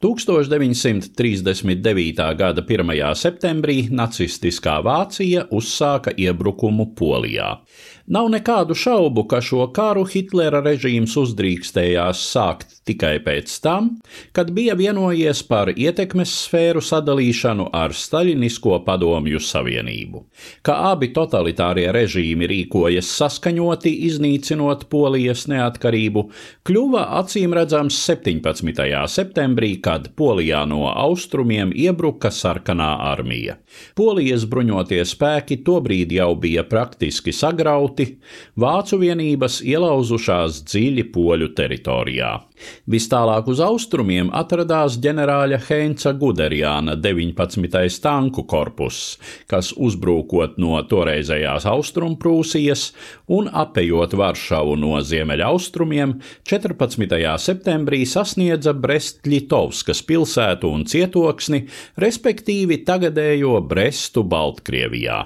1939. gada 1. septembrī nacistiskā Vācija uzsāka iebrukumu Polijā. Nav nekādu šaubu, ka šo karu Hitlera režīms uzdrīkstējās sākt tikai pēc tam, kad bija vienojies par ietekmes sfēru sadalīšanu ar Staļinisko padomju savienību. Ka abi totalitārie režīmi rīkojas saskaņoti, iznīcinot Polijas neatkarību, kļuva acīm redzams 17. septembrī, kad Polijā no austrumiem iebruka sarkanā armija. Polijas bruņotie spēki tobrīd jau bija praktiski sagrauti, grauti, vācu vienības ielauzušās dziļi poļu teritorijā. Vis tālāk uz austrumiem atradās ģenerāļa Heinza Guderiāna 19. tanku korpus, kas uzbrūkot no toreizējās austrumprūsijas un apējot Varšavu no ziemeļaustrumiem, 14. septembrī sasniedza Brest-Litovskas pilsētu un cietoksni, respektīvi tagadējo Brestu Baltkrievijā.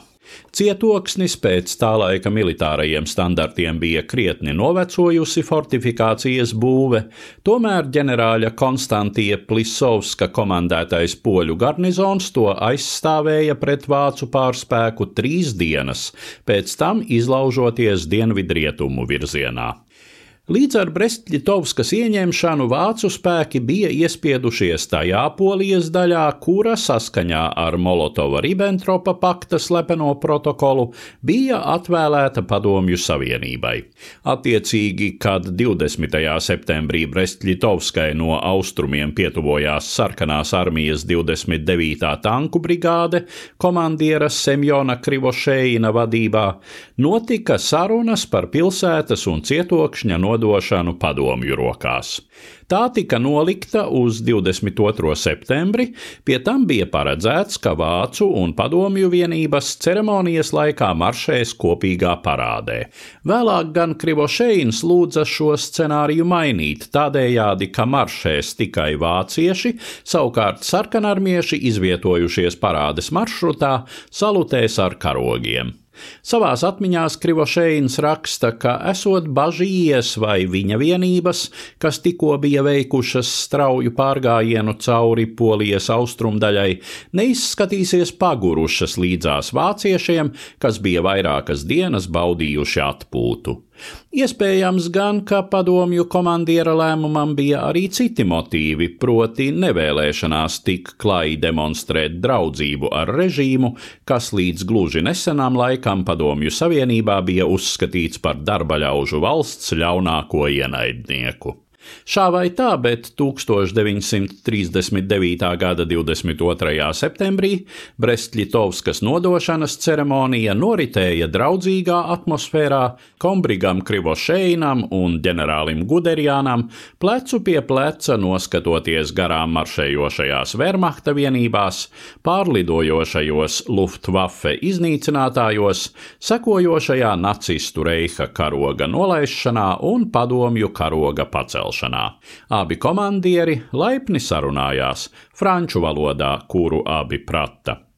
Cietoksnis pēc tā laika militārajiem standartiem bija krietni novecojusi fortifikācijas būve, tomēr ģenerāļa Konstantija Plisovska komandētais poļu garnizons to aizstāvēja pret vācu pārspēku trīs dienas, pēc tam izlaužoties dienvidrietumu virzienā. Līdz ar Brestļitovskas ieņemšanu vācu spēki bija iespiedušies tajā polijas daļā, kura saskaņā ar Molotova-Ribbentropa pakta slepeno protokolu bija atvēlēta Padomju Savienībai. Attiecīgi, kad 20. septembrī Brestļitovskai no austrumiem pietuvojās sarkanās armijas 29. tanku brigāde komandiera Semjona Krivošēina vadībā, notika sarunas par pilsētas un cietokšņa nodeļu nodošanu padomju rokās. Tā tika nolikta uz 22. septembri, pie tam bija paredzēts, ka vācu un padomju vienības ceremonijas laikā maršēs kopīgā parādē. Vēlāk gan Krivošeins lūdza šo scenāriju mainīt, tādējādi, ka maršēs tikai vācieši, savukārt sarkanarmieši izvietojušies parādes maršrutā salutēs ar karogiem. Savās atmiņās Krivošēns raksta, ka esot bažījies vai viņa vienības, kas tikko bija veikušas strauju pārgājienu cauri polijas austrumdaļai, neizskatīsies pagurušas līdzās vāciešiem, kas bija vairākas dienas baudījuši atpūtu. Iespējams gan, ka padomju komandiera lēmumam bija arī citi motīvi, proti nevēlēšanās tik klāji demonstrēt draudzību ar režīmu, kas līdz gluži nesenām laikam padomju savienībā bija uzskatīts par darbaļaužu valsts ļaunāko ienaidnieku. Šā vai tā, bet 1939. gada 22. septembrī Brestļitovskas nodošanas ceremonija noritēja draudzīgā atmosfērā Kombrigam Krivošeinam un ģenerālim Guderiānam plecu pie pleca noskatoties garām maršējošajās Wehrmachta vienībās, pārlidojošajos Luftwaffe iznīcinātājos, sekojošajā nacistu reiha karoga nolaišanā un padomju karoga pacelšanā celšanā. Abi komandieri laipni sarunājās franču valodā, kuru abi prata.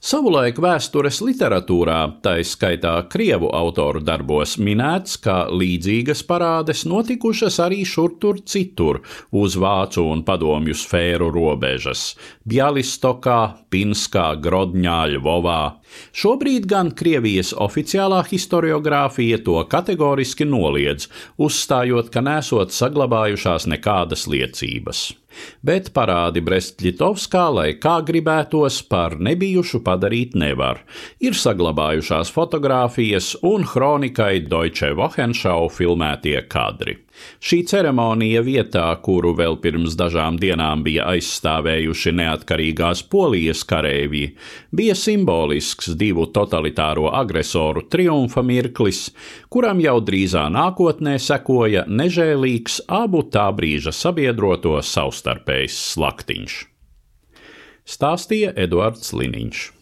Savulaik vēstures literatūrā, tā izskaitā krievu autoru darbos, minēts, ka līdzīgas parādes notikušas arī šur tur citur, uz vācu un padomju sfēru robežas - Bjalistokā, Pinskā, Grodņā, Ļvovā. Šobrīd gan Krievijas oficiālā historiografija to kategoriski noliedz, uzstājot, ka nesot saglabājušās nekādas liecības bet parādi Brestļitovskā, lai kā gribētos, par nebijušu padarīt nevar. Ir saglabājušās fotogrāfijas un kronikai Deutsche Wochenschau filmētie kadri. Šī ceremonija vietā, kuru vēl pirms dažām dienām bija aizstāvējuši neatkarīgās polijas kareivji, bija simbolisks divu totalitāro agresoru triumfa mirklis, kuram jau drīzā nākotnē sekoja nežēlīgs abu tā brīža sabiedroto savstarpējs slaktiņš. Stāstīja Eduards Liniņš.